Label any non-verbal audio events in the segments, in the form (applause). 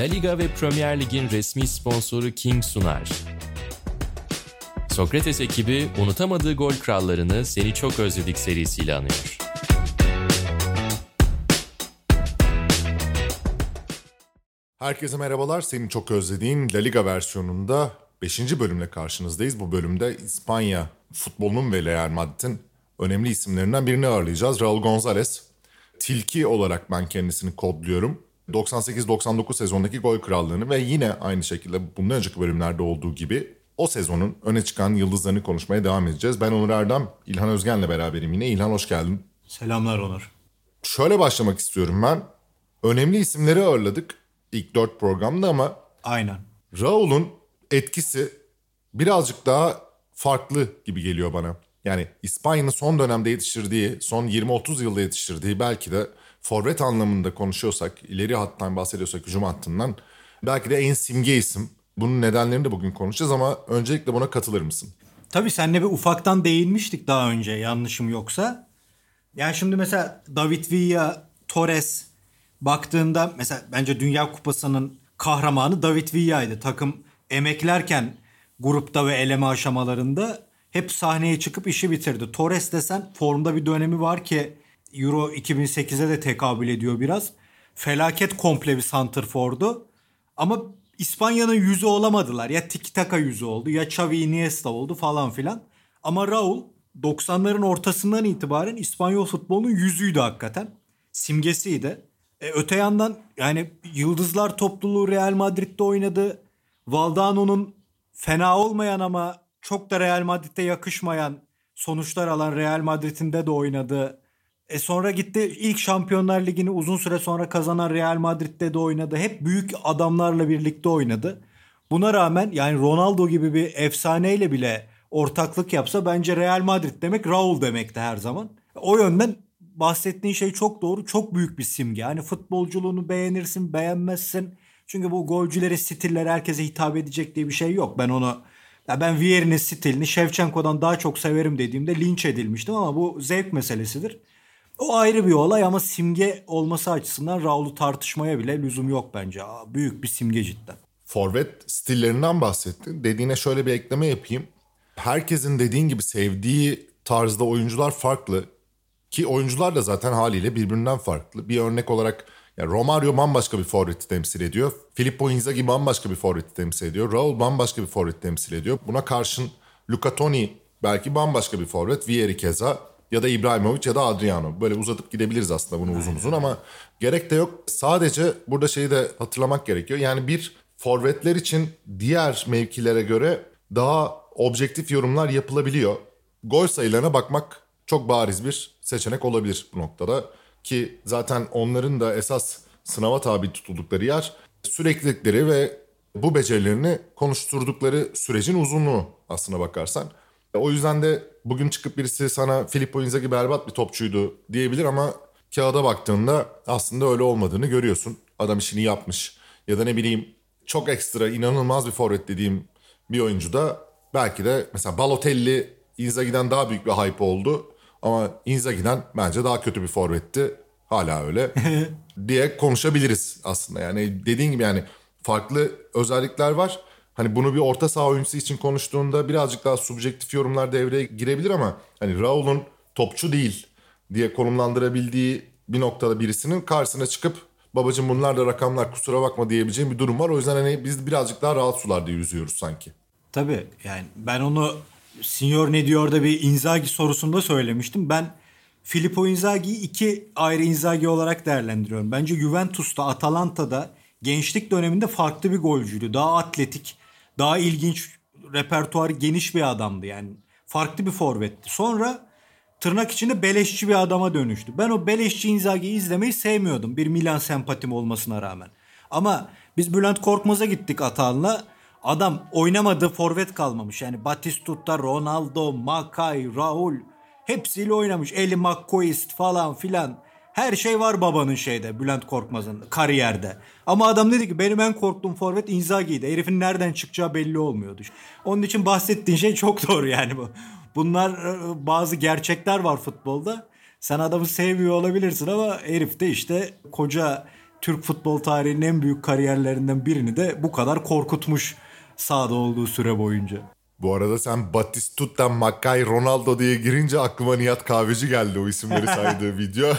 La Liga ve Premier Lig'in resmi sponsoru King sunar. Sokrates ekibi unutamadığı gol krallarını Seni Çok Özledik serisiyle anıyor. Herkese merhabalar. Senin çok özlediğin La Liga versiyonunda 5. bölümle karşınızdayız. Bu bölümde İspanya futbolunun ve Real Madrid'in önemli isimlerinden birini ağırlayacağız. Raul Gonzalez. Tilki olarak ben kendisini kodluyorum. 98-99 sezondaki gol krallığını ve yine aynı şekilde bundan önceki bölümlerde olduğu gibi o sezonun öne çıkan yıldızlarını konuşmaya devam edeceğiz. Ben Onur Erdem, İlhan Özgen'le beraberim yine. İlhan hoş geldin. Selamlar Onur. Şöyle başlamak istiyorum ben. Önemli isimleri ağırladık ilk dört programda ama Aynen. Raul'un etkisi birazcık daha farklı gibi geliyor bana. Yani İspanya'nın son dönemde yetiştirdiği, son 20-30 yılda yetiştirdiği belki de forvet anlamında konuşuyorsak, ileri hattan bahsediyorsak hücum hattından belki de en simge isim. Bunun nedenlerini de bugün konuşacağız ama öncelikle buna katılır mısın? Tabii seninle bir ufaktan değinmiştik daha önce yanlışım yoksa. Yani şimdi mesela David Villa, Torres baktığında mesela bence Dünya Kupası'nın kahramanı David Villa'ydı. Takım emeklerken grupta ve eleme aşamalarında hep sahneye çıkıp işi bitirdi. Torres desen formda bir dönemi var ki Euro 2008'e de tekabül ediyor biraz. Felaket komple bir santrfordu. Ama İspanya'nın yüzü olamadılar. Ya tiki taka yüzü oldu ya Xavi Iniesta oldu falan filan. Ama Raul 90'ların ortasından itibaren İspanyol futbolunun yüzüydü hakikaten. Simgesiydi. E, öte yandan yani Yıldızlar topluluğu Real Madrid'de oynadı. Valdano'nun fena olmayan ama çok da Real Madrid'de yakışmayan sonuçlar alan Real Madrid'in de de oynadı. E sonra gitti ilk Şampiyonlar Ligi'ni uzun süre sonra kazanan Real Madrid'de de oynadı. Hep büyük adamlarla birlikte oynadı. Buna rağmen yani Ronaldo gibi bir efsaneyle bile ortaklık yapsa bence Real Madrid demek Raul demekti her zaman. O yönden bahsettiğin şey çok doğru. Çok büyük bir simge. Hani futbolculuğunu beğenirsin, beğenmezsin. Çünkü bu golcülere stiller herkese hitap edecek diye bir şey yok. Ben onu ya ben Vieri'nin stilini Shevchenko'dan daha çok severim dediğimde linç edilmiştim ama bu zevk meselesidir. O ayrı bir olay ama simge olması açısından Raul'u tartışmaya bile lüzum yok bence. Aa, büyük bir simge cidden. Forvet stillerinden bahsettin. Dediğine şöyle bir ekleme yapayım. Herkesin dediğin gibi sevdiği tarzda oyuncular farklı. Ki oyuncular da zaten haliyle birbirinden farklı. Bir örnek olarak yani Romario bambaşka bir forveti temsil ediyor. Filippo Inzaghi bambaşka bir forveti temsil ediyor. Raul bambaşka bir forveti temsil ediyor. Buna karşın Luca Toni belki bambaşka bir forvet. Vieri keza ya da İbrahimovic ya da Adriano. Böyle uzatıp gidebiliriz aslında bunu uzun uzun ama gerek de yok. Sadece burada şeyi de hatırlamak gerekiyor. Yani bir forvetler için diğer mevkilere göre daha objektif yorumlar yapılabiliyor. Gol sayılarına bakmak çok bariz bir seçenek olabilir bu noktada. Ki zaten onların da esas sınava tabi tutuldukları yer süreklilikleri ve bu becerilerini konuşturdukları sürecin uzunluğu aslına bakarsan. O yüzden de bugün çıkıp birisi sana Filippo Inzaghi berbat bir topçuydu diyebilir ama kağıda baktığında aslında öyle olmadığını görüyorsun. Adam işini yapmış ya da ne bileyim çok ekstra inanılmaz bir forvet dediğim bir oyuncu da belki de mesela Balotelli Inzaghi'den daha büyük bir hype oldu. Ama Inzaghi'den bence daha kötü bir forvetti. Hala öyle (laughs) diye konuşabiliriz aslında. Yani dediğin gibi yani farklı özellikler var. Hani bunu bir orta saha oyuncusu için konuştuğunda birazcık daha subjektif yorumlar devreye girebilir ama hani Raul'un topçu değil diye konumlandırabildiği bir noktada birisinin karşısına çıkıp babacım bunlar da rakamlar kusura bakma diyebileceğim bir durum var. O yüzden hani biz birazcık daha rahat sularda yüzüyoruz sanki. Tabii yani ben onu Signor ne diyor da bir Inzaghi sorusunda söylemiştim. Ben Filippo Inzaghi'yi iki ayrı Inzaghi olarak değerlendiriyorum. Bence Juventus'ta, Atalanta'da gençlik döneminde farklı bir golcüydü. Daha atletik, daha ilginç, repertuarı geniş bir adamdı yani. Farklı bir forvetti. Sonra tırnak içinde beleşçi bir adama dönüştü. Ben o beleşçi Inzaghi'yi izlemeyi sevmiyordum. Bir Milan sempatim olmasına rağmen. Ama biz Bülent Korkmaz'a gittik Atahan'la. Adam oynamadığı forvet kalmamış. Yani Batistuta, Ronaldo, Makay, Raul hepsiyle oynamış. Eli McCoist falan filan. Her şey var babanın şeyde Bülent Korkmaz'ın kariyerde. Ama adam dedi ki benim en korktuğum forvet Inzaghi'ydi. Herifin nereden çıkacağı belli olmuyordu. Onun için bahsettiğin şey çok doğru yani bu. Bunlar e, bazı gerçekler var futbolda. Sen adamı sevmiyor olabilirsin ama herif de işte koca Türk futbol tarihinin en büyük kariyerlerinden birini de bu kadar korkutmuş sahada olduğu süre boyunca. Bu arada sen Batistuta, Mackay, Ronaldo diye girince aklıma Nihat Kahveci geldi o isimleri saydığı video.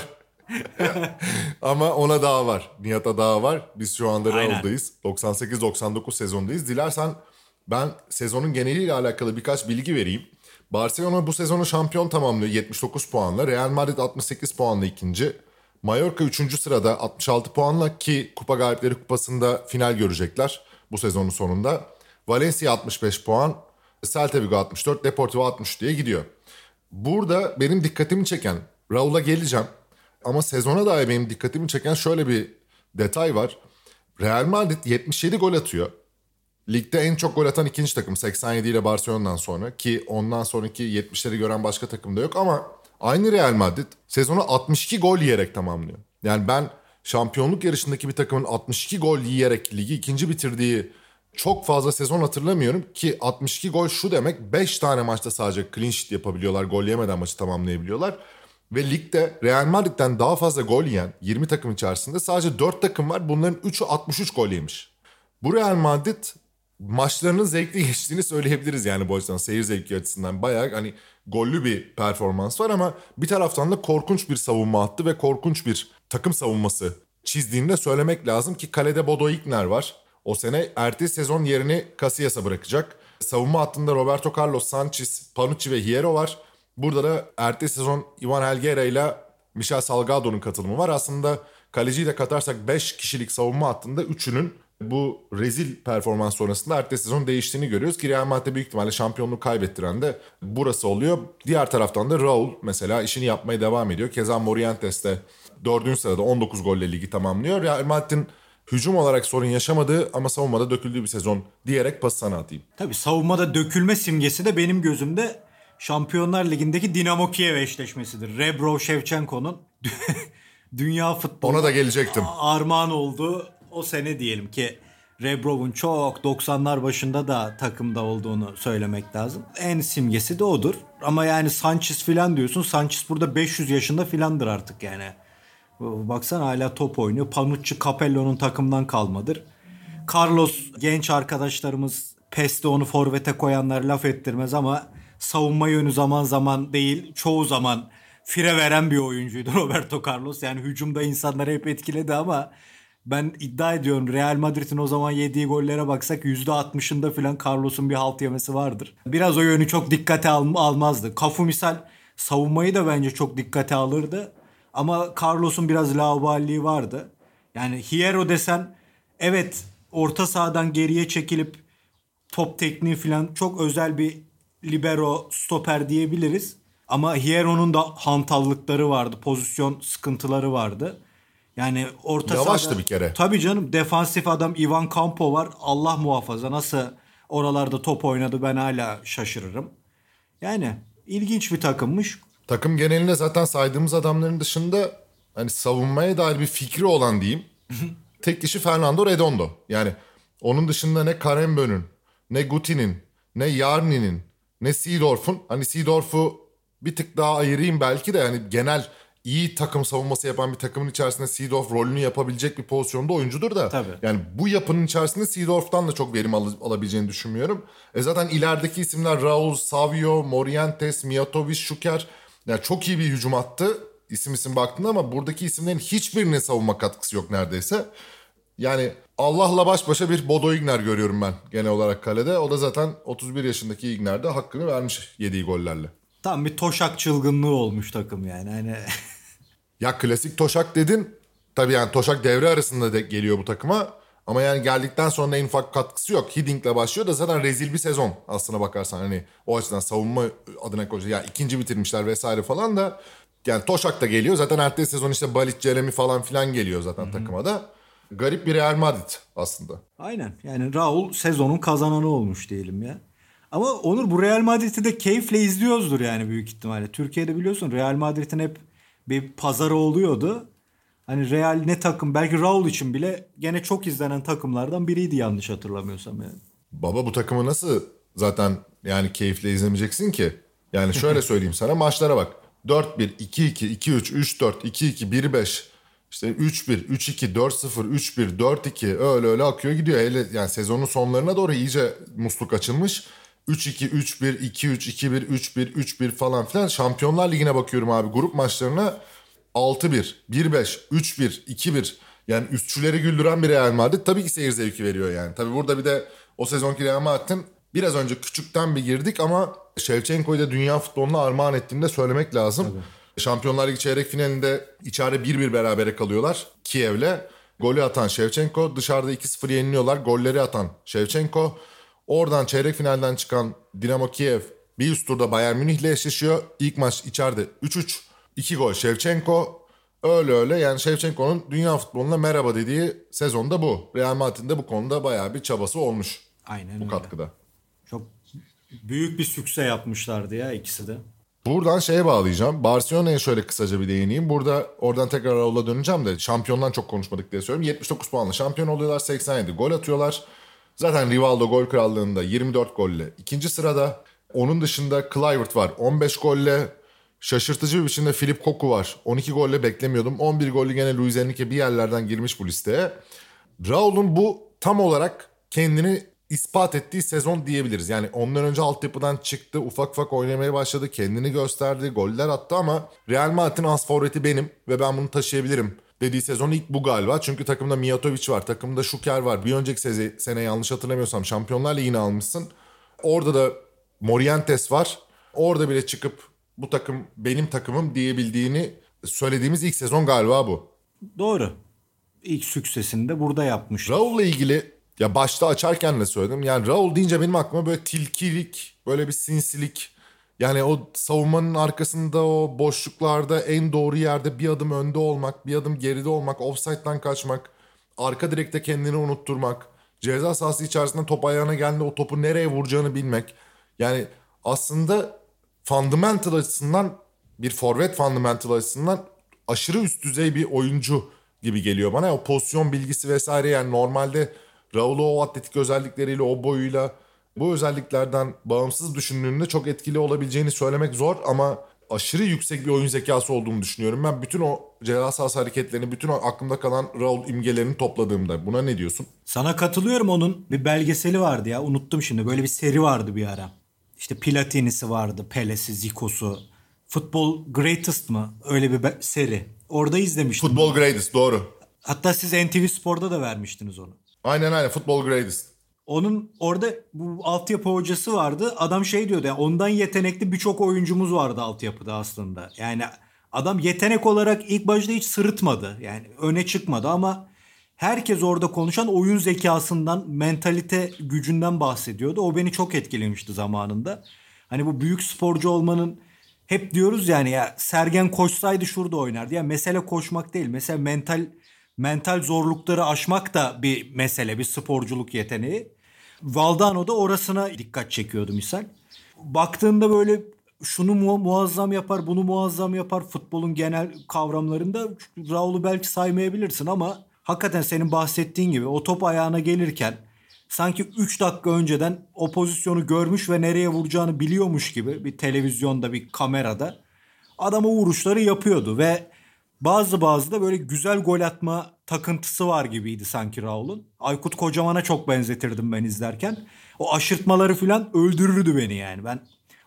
(laughs) Ama ona daha var. Nihat'a daha var. Biz şu anda. Real'dayız. 98-99 sezondayız. Dilersen ben sezonun geneliyle alakalı birkaç bilgi vereyim. Barcelona bu sezonu şampiyon tamamlıyor 79 puanla. Real Madrid 68 puanla ikinci. Mallorca 3. sırada 66 puanla ki Kupa Galipleri Kupası'nda final görecekler bu sezonun sonunda. Valencia 65 puan, Celta Vigo 64, Deportivo 60 diye gidiyor. Burada benim dikkatimi çeken, Raul'a geleceğim ama sezona dair benim dikkatimi çeken şöyle bir detay var. Real Madrid 77 gol atıyor. Ligde en çok gol atan ikinci takım 87 ile Barcelona'dan sonra ki ondan sonraki 70'leri gören başka takım da yok ama aynı Real Madrid sezonu 62 gol yiyerek tamamlıyor. Yani ben şampiyonluk yarışındaki bir takımın 62 gol yiyerek ligi ikinci bitirdiği çok fazla sezon hatırlamıyorum ki 62 gol şu demek 5 tane maçta sadece clean sheet yapabiliyorlar. Gol yemeden maçı tamamlayabiliyorlar. Ve ligde Real Madrid'den daha fazla gol yiyen 20 takım içerisinde sadece 4 takım var. Bunların 3'ü 63 gol yemiş. Bu Real Madrid maçlarının zevkli (laughs) geçtiğini söyleyebiliriz yani bu açıdan seyir zevki açısından bayağı hani gollü bir performans var ama bir taraftan da korkunç bir savunma attı ve korkunç bir takım savunması çizdiğini de söylemek lazım ki kalede Bodo Igner var. O sene ertesi sezon yerini Casillas'a bırakacak. Savunma hattında Roberto Carlos, Sanchez, Panucci ve Hierro var. Burada da ertesi sezon Ivan Helguera ile Michel Salgado'nun katılımı var. Aslında kaleciyi de katarsak 5 kişilik savunma hattında 3'ünün bu rezil performans sonrasında ertesi sezon değiştiğini görüyoruz ki Real Madrid'e büyük ihtimalle şampiyonluğu kaybettiren de burası oluyor. Diğer taraftan da Raul mesela işini yapmaya devam ediyor. Keza Morientes de 4. sırada 19 golle ligi tamamlıyor. Real Madrid'in hücum olarak sorun yaşamadığı ama savunmada döküldüğü bir sezon diyerek pas sana atayım. Tabii savunmada dökülme simgesi de benim gözümde Şampiyonlar Ligi'ndeki Dinamo Kiev eşleşmesidir. Rebro Shevchenko'nun (laughs) dünya futbolu Ona da gelecektim. armağan olduğu o sene diyelim ki Rebrov'un çok 90'lar başında da takımda olduğunu söylemek lazım. En simgesi de odur. Ama yani Sanchez filan diyorsun. Sanchez burada 500 yaşında filandır artık yani. Baksana hala top oynuyor. Panucci Capello'nun takımdan kalmadır. Carlos genç arkadaşlarımız PES'te onu forvete koyanlar laf ettirmez ama savunma yönü zaman zaman değil çoğu zaman fire veren bir oyuncuydu (laughs) Roberto Carlos. Yani hücumda insanları hep etkiledi ama ben iddia ediyorum Real Madrid'in o zaman yediği gollere baksak %60'ında falan Carlos'un bir halt yemesi vardır. Biraz o yönü çok dikkate al- almazdı. Kafu misal savunmayı da bence çok dikkate alırdı. Ama Carlos'un biraz lauballiği vardı. Yani Hierro desen evet orta sahadan geriye çekilip top tekniği falan çok özel bir libero stoper diyebiliriz. Ama Hierro'nun da hantallıkları vardı. Pozisyon sıkıntıları vardı. Yani orta Yavaştı sahada- bir kere. Tabii canım defansif adam Ivan Campo var. Allah muhafaza nasıl oralarda top oynadı ben hala şaşırırım. Yani ilginç bir takımmış. Takım genelinde zaten saydığımız adamların dışında hani savunmaya dair bir fikri olan diyeyim. (laughs) tek kişi Fernando Redondo. Yani onun dışında ne Karembö'nün, ne Guti'nin, ne Yarni'nin, ne Seedorf'un. Hani Seedorf'u bir tık daha ayırayım belki de yani genel iyi takım savunması yapan bir takımın içerisinde Seedorf rolünü yapabilecek bir pozisyonda oyuncudur da. Tabii. Yani bu yapının içerisinde Seedorf'tan da çok verim al- alabileceğini düşünmüyorum. E zaten ilerideki isimler Raul, Savio, Morientes, Mijatovic, Şuker. Yani çok iyi bir hücum attı isim isim baktığında ama buradaki isimlerin hiçbirinin savunma katkısı yok neredeyse. Yani Allah'la baş başa bir Bodo Igner görüyorum ben genel olarak kalede. O da zaten 31 yaşındaki Igner'de hakkını vermiş yediği gollerle. Tam bir toşak çılgınlığı olmuş takım yani. Hani Ya klasik Toşak dedin. Tabii yani Toşak devre arasında da geliyor bu takıma. Ama yani geldikten sonra en ufak katkısı yok. Hidding'le başlıyor da zaten rezil bir sezon aslına bakarsan. Hani o açıdan savunma adına koca. Ya ikinci bitirmişler vesaire falan da. Yani Toşak da geliyor. Zaten ertesi sezon işte Balit, Jeremy falan filan geliyor zaten takıma da. Garip bir Real Madrid aslında. Aynen. Yani Raul sezonun kazananı olmuş diyelim ya. Ama Onur bu Real Madrid'i de keyifle izliyoruzdur yani büyük ihtimalle. Türkiye'de biliyorsun Real Madrid'in hep bir pazarı oluyordu. Hani Real ne takım belki Raul için bile gene çok izlenen takımlardan biriydi yanlış hatırlamıyorsam yani. Baba bu takımı nasıl zaten yani keyifle izlemeyeceksin ki? Yani şöyle (laughs) söyleyeyim sana maçlara bak. 4-1, 2-2, 2-3, 3-4, 2-2, 1-5. İşte 3-1, 3-2, 4-0, 3-1, 4-2 öyle öyle akıyor gidiyor. Hele yani sezonun sonlarına doğru iyice musluk açılmış. 3-2, 3-1, 2-3, 2-1, 3-1, 3-1 falan filan. Şampiyonlar Ligi'ne bakıyorum abi. Grup maçlarına 6-1, 1-5, 3-1, 2-1. Yani üstçüleri güldüren bir Real Madrid tabii ki seyir zevki veriyor yani. Tabii burada bir de o sezonki Real Madrid'in biraz önce küçükten bir girdik ama Şevçenko'yu da dünya futboluna armağan ettiğini de söylemek lazım. Tabii. Şampiyonlar Ligi çeyrek finalinde içeride 1-1 berabere kalıyorlar Kiev'le. Golü atan Şevçenko, dışarıda 2-0 yeniliyorlar. Golleri atan Şevçenko. Oradan çeyrek finalden çıkan Dinamo Kiev bir üst turda Bayern Münih'le eşleşiyor. İlk maç içeride 3-3. 2 gol Şevçenko. Öyle öyle yani Şevçenko'nun dünya futboluna merhaba dediği sezonda bu. Real Madrid'in de bu konuda bayağı bir çabası olmuş. Aynen bu öyle. katkıda. Çok büyük bir sükse yapmışlardı ya ikisi de. Buradan şeye bağlayacağım. Barcelona'ya şöyle kısaca bir değineyim. Burada oradan tekrar Raul'a döneceğim de şampiyondan çok konuşmadık diye söylüyorum. 79 puanla şampiyon oluyorlar. 87 gol atıyorlar. Zaten Rivaldo gol krallığında 24 golle ikinci sırada. Onun dışında Kluivert var 15 golle. Şaşırtıcı bir biçimde Filip Koku var. 12 golle beklemiyordum. 11 gollü gene Luis Enrique bir yerlerden girmiş bu listeye. Raul'un bu tam olarak kendini ispat ettiği sezon diyebiliriz. Yani ondan önce altyapıdan çıktı, ufak ufak oynamaya başladı, kendini gösterdi, goller attı ama Real Madrid'in as favoriti benim ve ben bunu taşıyabilirim dediği sezon ilk bu galiba. Çünkü takımda Mijatovic var, takımda Şuker var. Bir önceki sene, sene yanlış hatırlamıyorsam Şampiyonlar Ligi'ni almışsın. Orada da Morientes var. Orada bile çıkıp bu takım benim takımım diyebildiğini söylediğimiz ilk sezon galiba bu. Doğru. İlk süksesini de burada yapmış. Raul'la ilgili ya başta açarken de söyledim. Yani Raul deyince benim aklıma böyle tilkilik, böyle bir sinsilik. Yani o savunmanın arkasında o boşluklarda en doğru yerde bir adım önde olmak, bir adım geride olmak, offside'dan kaçmak, arka direkte kendini unutturmak, ceza sahası içerisinde top ayağına geldiğinde o topu nereye vuracağını bilmek. Yani aslında fundamental açısından bir forvet fundamental açısından aşırı üst düzey bir oyuncu gibi geliyor bana. O pozisyon bilgisi vesaire yani normalde Raul'u o atletik özellikleriyle o boyuyla bu özelliklerden bağımsız düşündüğünde çok etkili olabileceğini söylemek zor ama aşırı yüksek bir oyun zekası olduğunu düşünüyorum. Ben bütün o ceza sahası hareketlerini, bütün o aklımda kalan Raul imgelerini topladığımda buna ne diyorsun? Sana katılıyorum onun bir belgeseli vardı ya unuttum şimdi böyle bir seri vardı bir ara. İşte Platini'si vardı, Pele'si, Zico'su. Football Greatest mı? Öyle bir seri. Orada izlemiştim. Football Greatest doğru. Hatta siz NTV Spor'da da vermiştiniz onu. Aynen aynen Football Greatest. Onun orada bu altyapı hocası vardı. Adam şey diyordu yani ondan yetenekli birçok oyuncumuz vardı altyapıda aslında. Yani adam yetenek olarak ilk başta hiç sırıtmadı. Yani öne çıkmadı ama herkes orada konuşan oyun zekasından, mentalite gücünden bahsediyordu. O beni çok etkilemişti zamanında. Hani bu büyük sporcu olmanın hep diyoruz yani ya Sergen koşsaydı şurada oynardı. Ya mesele koşmak değil. Mesela mental mental zorlukları aşmak da bir mesele, bir sporculuk yeteneği. Valdano da orasına dikkat çekiyordu misal. Baktığında böyle şunu mu muazzam yapar, bunu muazzam yapar futbolun genel kavramlarında Raul'u belki saymayabilirsin ama hakikaten senin bahsettiğin gibi o top ayağına gelirken sanki 3 dakika önceden o pozisyonu görmüş ve nereye vuracağını biliyormuş gibi bir televizyonda bir kamerada adama vuruşları yapıyordu ve bazı bazı da böyle güzel gol atma takıntısı var gibiydi sanki Raul'un. Aykut Kocaman'a çok benzetirdim ben izlerken. O aşırtmaları falan öldürürdü beni yani. Ben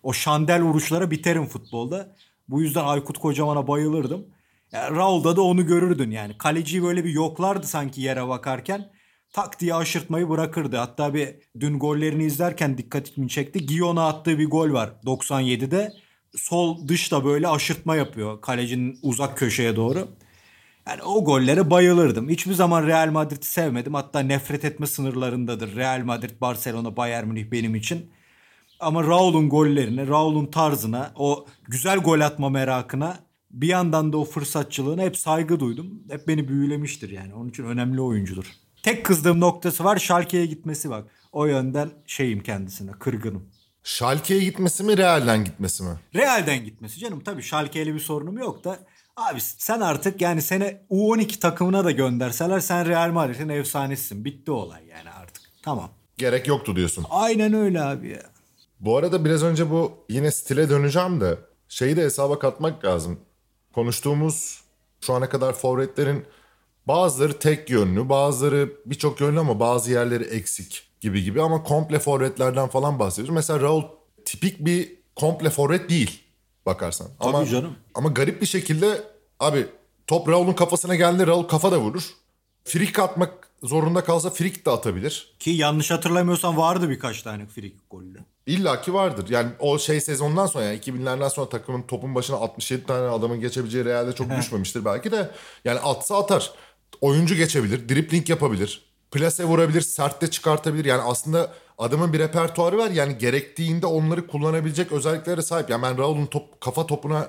o şandel vuruşlara biterim futbolda. Bu yüzden Aykut Kocaman'a bayılırdım. Yani Raul'da da onu görürdün yani. Kaleciyi böyle bir yoklardı sanki yere bakarken. Tak diye aşırtmayı bırakırdı. Hatta bir dün gollerini izlerken dikkatimi çekti. Giyon'a attığı bir gol var 97'de. Sol dışta böyle aşırtma yapıyor kalecinin uzak köşeye doğru. Yani o gollere bayılırdım. Hiçbir zaman Real Madrid'i sevmedim. Hatta nefret etme sınırlarındadır. Real Madrid, Barcelona, Bayern Münih benim için. Ama Raul'un gollerine, Raul'un tarzına, o güzel gol atma merakına bir yandan da o fırsatçılığına hep saygı duydum. Hep beni büyülemiştir yani. Onun için önemli oyuncudur. Tek kızdığım noktası var Schalke'ye gitmesi bak. O yönden şeyim kendisine, kırgınım. Schalke'ye gitmesi mi, Real'den gitmesi mi? Real'den gitmesi canım. Tabii Schalke'yle bir sorunum yok da Abi sen artık yani seni U12 takımına da gönderseler sen Real Madrid'in efsanesisin. Bitti olay yani artık. Tamam. Gerek yoktu diyorsun. Aynen öyle abi ya. Bu arada biraz önce bu yine stile döneceğim de şeyi de hesaba katmak lazım. Konuştuğumuz Şu ana kadar forvetlerin bazıları tek yönlü, bazıları birçok yönlü ama bazı yerleri eksik gibi gibi ama komple forvetlerden falan bahsediyoruz. Mesela Raul tipik bir komple forvet değil bakarsan. Tabii ama, canım. Ama garip bir şekilde abi top Raul'un kafasına geldi Raul kafa da vurur. Frik atmak zorunda kalsa frik de atabilir. Ki yanlış hatırlamıyorsam vardı birkaç tane frikik golü. İlla ki vardır. Yani o şey sezondan sonra yani 2000'lerden sonra takımın topun başına 67 tane adamın geçebileceği realde çok düşmemiştir belki de. Yani atsa atar. Oyuncu geçebilir, dripling yapabilir, plase vurabilir, sertte çıkartabilir. Yani aslında adamın bir repertuarı var. Yani gerektiğinde onları kullanabilecek özelliklere sahip. Yani ben Raul'un top, kafa topuna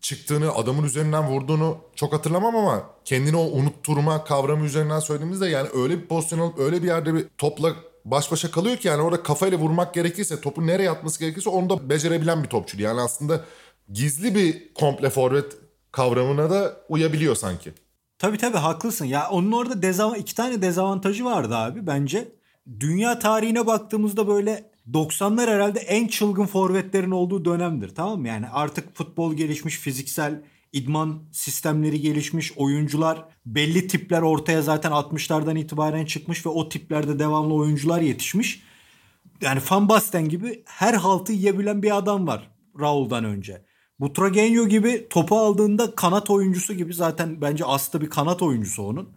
çıktığını, adamın üzerinden vurduğunu çok hatırlamam ama kendini o unutturma kavramı üzerinden söylediğimizde yani öyle bir pozisyon alıp öyle bir yerde bir topla baş başa kalıyor ki yani orada kafayla vurmak gerekirse topu nereye atması gerekirse onu da becerebilen bir topçu. Yani aslında gizli bir komple forvet kavramına da uyabiliyor sanki. Tabii tabii haklısın. Ya onun orada dezava- iki tane dezavantajı vardı abi bence. Dünya tarihine baktığımızda böyle 90'lar herhalde en çılgın forvetlerin olduğu dönemdir tamam mı? Yani artık futbol gelişmiş, fiziksel idman sistemleri gelişmiş, oyuncular belli tipler ortaya zaten 60'lardan itibaren çıkmış ve o tiplerde devamlı oyuncular yetişmiş. Yani Van Basten gibi her haltı yiyebilen bir adam var Raul'dan önce. Butragenio gibi topu aldığında kanat oyuncusu gibi zaten bence aslı bir kanat oyuncusu onun.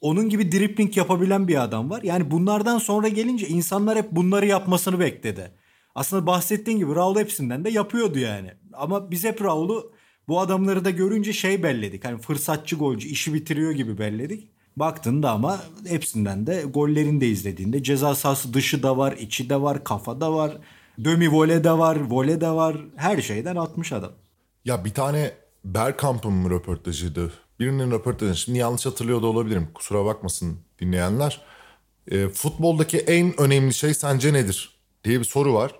Onun gibi dribbling yapabilen bir adam var. Yani bunlardan sonra gelince insanlar hep bunları yapmasını bekledi. Aslında bahsettiğin gibi Raul hepsinden de yapıyordu yani. Ama biz hep Raul'u bu adamları da görünce şey belledik. Hani fırsatçı golcü işi bitiriyor gibi belledik. Baktığında ama hepsinden de gollerini de izlediğinde ceza sahası dışı da var, içi de var, kafa da var. Dömi vole de var, vole de var. Her şeyden atmış adam. Ya bir tane Bergkamp'ın röportajıydı. Birinin röportajı. Şimdi yanlış hatırlıyor da olabilirim. Kusura bakmasın dinleyenler. E, futboldaki en önemli şey sence nedir? diye bir soru var.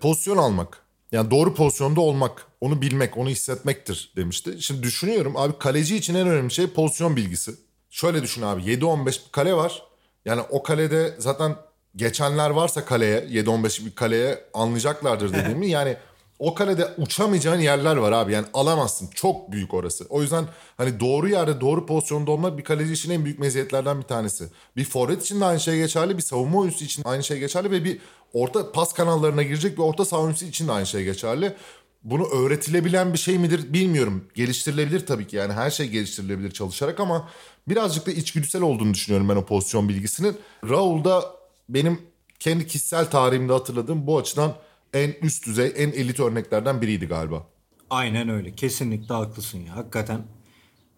Pozisyon almak. Yani doğru pozisyonda olmak. Onu bilmek, onu hissetmektir demişti. Şimdi düşünüyorum abi kaleci için en önemli şey pozisyon bilgisi. Şöyle düşün abi 7-15 bir kale var. Yani o kalede zaten geçenler varsa kaleye 7-15 bir kaleye anlayacaklardır (laughs) dediğimi. yani o kalede uçamayacağın yerler var abi. Yani alamazsın. Çok büyük orası. O yüzden hani doğru yerde doğru pozisyonda olmak bir kaleci için en büyük meziyetlerden bir tanesi. Bir forvet için de aynı şey geçerli. Bir savunma oyuncusu için aynı şey geçerli. Ve bir orta pas kanallarına girecek bir orta saha oyuncusu için de aynı şey geçerli. Bunu öğretilebilen bir şey midir bilmiyorum. Geliştirilebilir tabii ki yani her şey geliştirilebilir çalışarak ama birazcık da içgüdüsel olduğunu düşünüyorum ben o pozisyon bilgisinin. Raul'da benim kendi kişisel tarihimde hatırladığım bu açıdan en üst düzey, en elit örneklerden biriydi galiba. Aynen öyle. Kesinlikle haklısın ya. Hakikaten.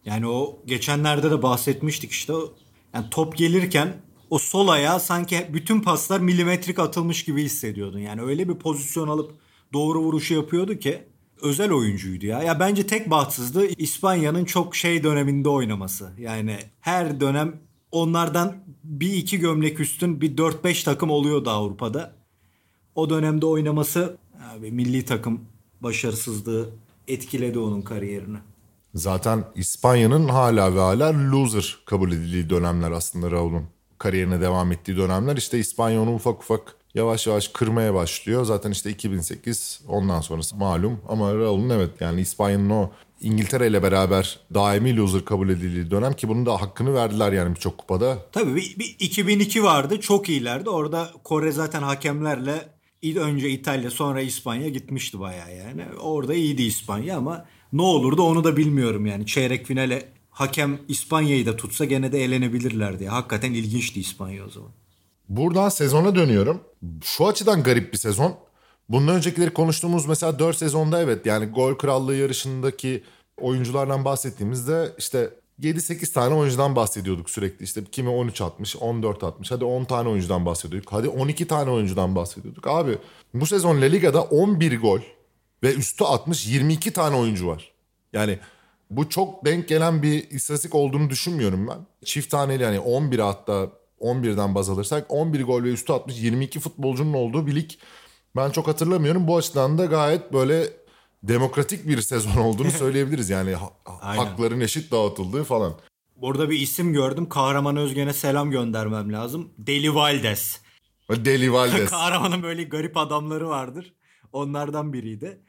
Yani o geçenlerde de bahsetmiştik işte. Yani top gelirken o sol ayağa sanki bütün paslar milimetrik atılmış gibi hissediyordun. Yani öyle bir pozisyon alıp doğru vuruşu yapıyordu ki özel oyuncuydu ya. Ya bence tek bahtsızlığı İspanya'nın çok şey döneminde oynaması. Yani her dönem onlardan bir iki gömlek üstün bir 4-5 takım oluyordu Avrupa'da. O dönemde oynaması abi milli takım başarısızlığı etkiledi onun kariyerini. Zaten İspanya'nın hala ve hala loser kabul edildiği dönemler aslında Raul'un kariyerine devam ettiği dönemler. İşte İspanya onu ufak ufak yavaş yavaş kırmaya başlıyor. Zaten işte 2008 ondan sonrası malum. Ama Raul'un evet yani İspanya'nın o İngiltere ile beraber daimi loser kabul edildiği dönem ki bunun da hakkını verdiler yani birçok kupada. Tabii bir, bir 2002 vardı çok iyilerdi. Orada Kore zaten hakemlerle önce İtalya sonra İspanya gitmişti bayağı yani. Orada iyiydi İspanya ama ne olurdu onu da bilmiyorum yani. Çeyrek finale hakem İspanya'yı da tutsa gene de elenebilirlerdi. Hakikaten ilginçti İspanya o zaman. Buradan sezona dönüyorum. Şu açıdan garip bir sezon. Bundan öncekileri konuştuğumuz mesela 4 sezonda evet yani gol krallığı yarışındaki oyunculardan bahsettiğimizde işte 7-8 tane oyuncudan bahsediyorduk sürekli. İşte kimi 13 atmış, 14 atmış. Hadi 10 tane oyuncudan bahsediyorduk. Hadi 12 tane oyuncudan bahsediyorduk. Abi bu sezon La Liga'da 11 gol ve üstü atmış 22 tane oyuncu var. Yani bu çok denk gelen bir istatistik olduğunu düşünmüyorum ben. Çift taneli yani 11 hatta 11'den baz alırsak 11 gol ve üstü atmış 22 futbolcunun olduğu bir lig ben çok hatırlamıyorum. Bu açıdan da gayet böyle demokratik bir sezon olduğunu (laughs) söyleyebiliriz. Yani ha- hakların eşit dağıtıldığı falan. Burada bir isim gördüm. Kahraman Özgen'e selam göndermem lazım. Deli Valdes. Deli (laughs) Valdes. Kahramanın böyle garip adamları vardır. Onlardan biriydi.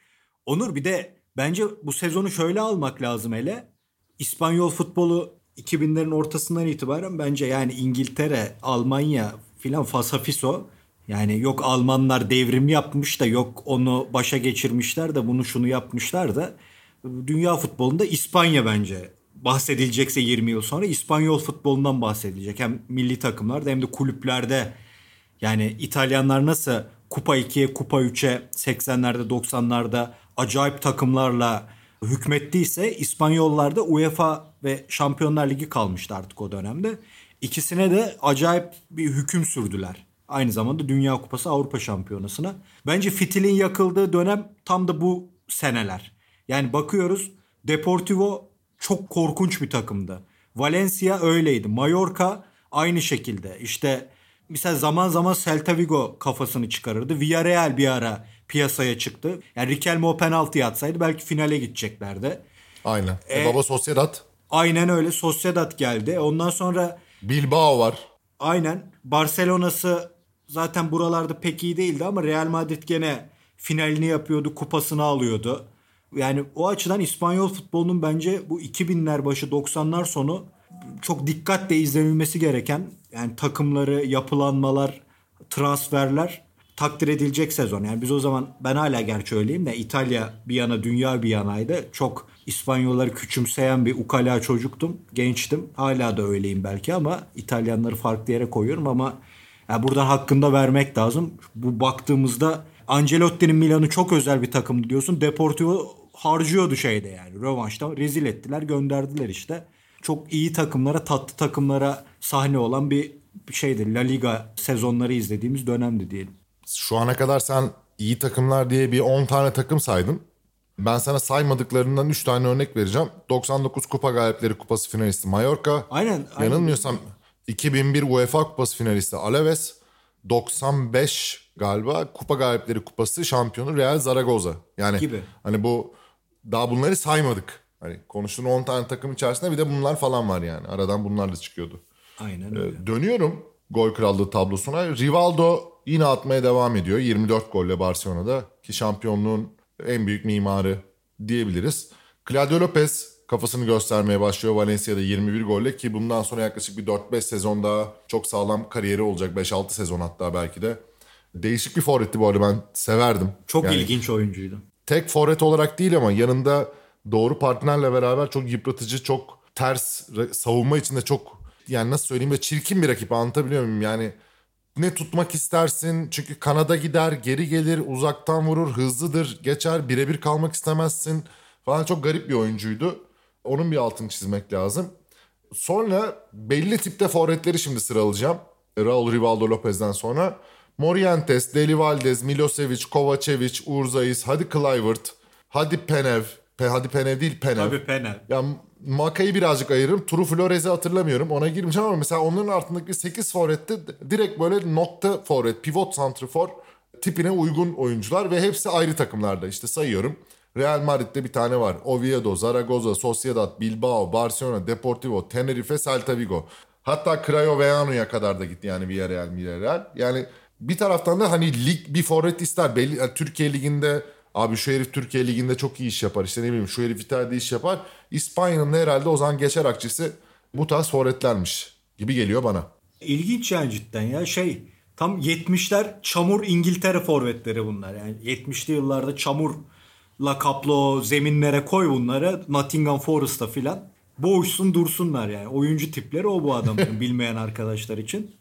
Onur bir de bence bu sezonu şöyle almak lazım hele. İspanyol futbolu 2000'lerin ortasından itibaren bence yani İngiltere, Almanya filan fasafiso yani yok Almanlar devrim yapmış da yok onu başa geçirmişler de bunu şunu yapmışlar da dünya futbolunda İspanya bence bahsedilecekse 20 yıl sonra İspanyol futbolundan bahsedilecek. Hem milli takımlarda hem de kulüplerde yani İtalyanlar nasıl Kupa 2'ye, Kupa 3'e 80'lerde 90'larda acayip takımlarla hükmettiyse İspanyollar da UEFA ve Şampiyonlar Ligi kalmıştı artık o dönemde. İkisine de acayip bir hüküm sürdüler. Aynı zamanda Dünya Kupası Avrupa Şampiyonası'na. Bence fitilin yakıldığı dönem tam da bu seneler. Yani bakıyoruz Deportivo çok korkunç bir takımdı. Valencia öyleydi. Mallorca aynı şekilde. İşte mesela zaman zaman Celta Vigo kafasını çıkarırdı. Villarreal bir ara piyasaya çıktı. Yani Riquelme o penaltı atsaydı belki finale gideceklerdi. Aynen. E, baba Sociedad. Aynen öyle. Sociedad geldi. Ondan sonra Bilbao var. aynen Barcelona'sı zaten buralarda pek iyi değildi ama Real Madrid gene finalini yapıyordu, kupasını alıyordu. Yani o açıdan İspanyol futbolunun bence bu 2000'ler başı 90'lar sonu çok dikkatle izlenilmesi gereken yani takımları, yapılanmalar, transferler takdir edilecek sezon. Yani biz o zaman ben hala gerçi öyleyim de İtalya bir yana dünya bir yanaydı. Çok İspanyolları küçümseyen bir ukala çocuktum. Gençtim. Hala da öyleyim belki ama İtalyanları farklı yere koyuyorum ama yani buradan hakkında vermek lazım. Bu baktığımızda Ancelotti'nin Milan'ı çok özel bir takımdı diyorsun. Deportivo harcıyordu şeyde yani. Rövanşta rezil ettiler gönderdiler işte. Çok iyi takımlara tatlı takımlara sahne olan bir şeydi. La Liga sezonları izlediğimiz dönemdi diyelim. Şu ana kadar sen iyi takımlar diye bir 10 tane takım saydın. Ben sana saymadıklarından 3 tane örnek vereceğim. 99 Kupa Galipleri Kupası finalisti Mallorca. Aynen, aynen. Yanılmıyorsam 2001 UEFA Kupası finalisti Alaves. 95 galiba Kupa Galipleri Kupası şampiyonu Real Zaragoza. Yani Gibi. hani bu daha bunları saymadık. Hani konuştuğun 10 tane takım içerisinde bir de bunlar falan var yani. Aradan bunlar da çıkıyordu. Aynen Ee, öyle. Dönüyorum gol krallığı tablosuna. Rivaldo yine atmaya devam ediyor. 24 golle Barcelona'da ki şampiyonluğun en büyük mimarı diyebiliriz. Claudio Lopez kafasını göstermeye başlıyor Valencia'da 21 golle ki bundan sonra yaklaşık bir 4-5 sezon daha çok sağlam kariyeri olacak. 5-6 sezon hatta belki de. Değişik bir forvetti bu arada ben severdim. Çok Yani ilginç oyuncuydu. tek forvet olarak değil ama yanında doğru partnerle beraber çok yıpratıcı, çok ters savunma içinde çok yani nasıl söyleyeyim böyle çirkin bir rakip anlatabiliyor muyum? Yani ne tutmak istersin çünkü kanada gider, geri gelir, uzaktan vurur, hızlıdır, geçer, birebir kalmak istemezsin falan çok garip bir oyuncuydu. Onun bir altını çizmek lazım. Sonra belli tipte forvetleri şimdi sıralayacağım. Raul Rivaldo Lopez'den sonra. Morientes, Deli Valdez, Milosevic, Kovacevic, Urzaiz, hadi Kluivert, hadi Penev. Pe, hadi Penev değil Penev. Tabii Penel. Ya Maka'yı birazcık ayırırım. Turu Flores'i hatırlamıyorum. Ona girmeyeceğim ama mesela onların altındaki 8 forvette direkt böyle nokta forvet, pivot santrifor tipine uygun oyuncular ve hepsi ayrı takımlarda. İşte sayıyorum. Real Madrid'de bir tane var. Oviedo, Zaragoza, Sociedad, Bilbao, Barcelona, Deportivo, Tenerife, Celta Vigo. Hatta Craioveiano'ya kadar da gitti yani Villarreal, Villarreal. Yani bir taraftan da hani lig bir forvet ister. Belli, yani Türkiye Ligi'nde abi şu herif Türkiye Ligi'nde çok iyi iş yapar. İşte ne bileyim şu herif İtalya'da iş yapar. İspanya'nın herhalde o zaman geçer akçesi bu tarz forvetlermiş gibi geliyor bana. İlginç yani cidden ya şey tam 70'ler çamur İngiltere forvetleri bunlar yani 70'li yıllarda çamurla kaplı o zeminlere koy bunları Nottingham Forest'a filan boğuşsun dursunlar yani oyuncu tipleri o bu adamların (laughs) bilmeyen arkadaşlar için.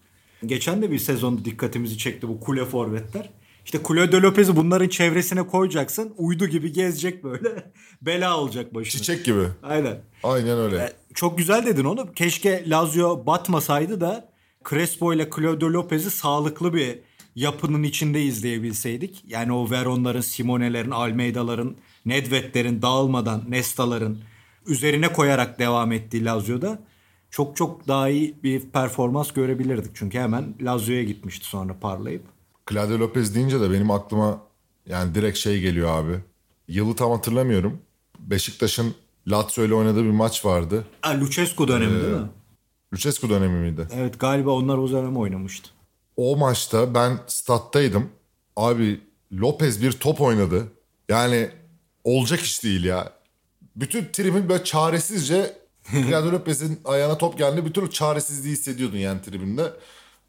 Geçen de bir sezonda dikkatimizi çekti bu kule forvetler. İşte Claudio de Lopez'i bunların çevresine koyacaksın. Uydu gibi gezecek böyle. (laughs) Bela olacak başına. Çiçek gibi. Aynen. Aynen öyle. E, Çok güzel dedin onu. Keşke Lazio batmasaydı da Crespo ile Claudio Lopez'i sağlıklı bir yapının içinde izleyebilseydik. Yani o Veron'ların, Simone'lerin, Almeida'ların, Nedved'lerin dağılmadan Nesta'ların üzerine koyarak devam ettiği Lazio'da çok çok daha iyi bir performans görebilirdik. Çünkü hemen Lazio'ya gitmişti sonra parlayıp. Claudio Lopez deyince de benim aklıma yani direkt şey geliyor abi. Yılı tam hatırlamıyorum. Beşiktaş'ın Lazio ile oynadığı bir maç vardı. Ha, Lucescu dönemi değil mi? Lucescu dönemi miydi? Evet galiba onlar o dönem oynamıştı. O maçta ben stat'taydım. Abi Lopez bir top oynadı. Yani olacak iş değil ya. Bütün tribün böyle çaresizce (laughs) Claudio Lopez'in ayağına top geldiğinde bir türlü çaresizliği hissediyordun yani tribünde.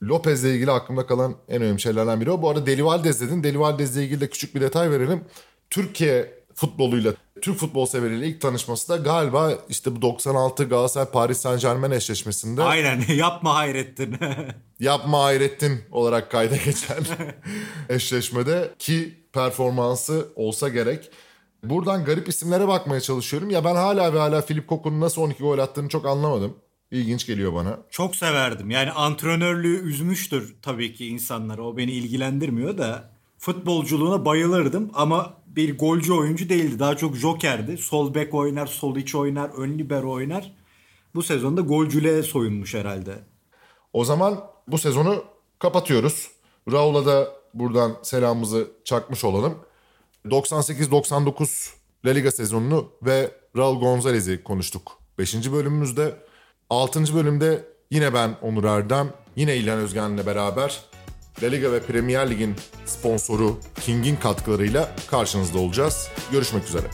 Lopez'le ilgili aklımda kalan en önemli şeylerden biri o. Bu arada Deli Valdez dedin. Deli Valdez'le ilgili de küçük bir detay verelim. Türkiye futboluyla, Türk futbol severiyle ilk tanışması da galiba işte bu 96 Galatasaray Paris Saint Germain eşleşmesinde. Aynen (laughs) yapma Hayrettin. (laughs) Yapma Hayrettin olarak kayda geçen (laughs) eşleşmede ki performansı olsa gerek. Buradan garip isimlere bakmaya çalışıyorum. Ya ben hala ve hala Filip Koku'nun nasıl 12 gol attığını çok anlamadım. İlginç geliyor bana. Çok severdim. Yani antrenörlüğü üzmüştür tabii ki insanları. O beni ilgilendirmiyor da futbolculuğuna bayılırdım ama bir golcü oyuncu değildi. Daha çok jokerdi. Sol bek oynar, sol iç oynar, ön libero oynar. Bu sezonda golcülüğe soyunmuş herhalde. O zaman bu sezonu kapatıyoruz. Raul'a da buradan selamımızı çakmış olalım. 98-99 La Liga sezonunu ve Raul Gonzalez'i konuştuk 5. bölümümüzde. 6. bölümde yine ben Onur Erdem, yine İlhan Özgen'le beraber La Liga ve Premier Lig'in sponsoru King'in katkılarıyla karşınızda olacağız. Görüşmek üzere.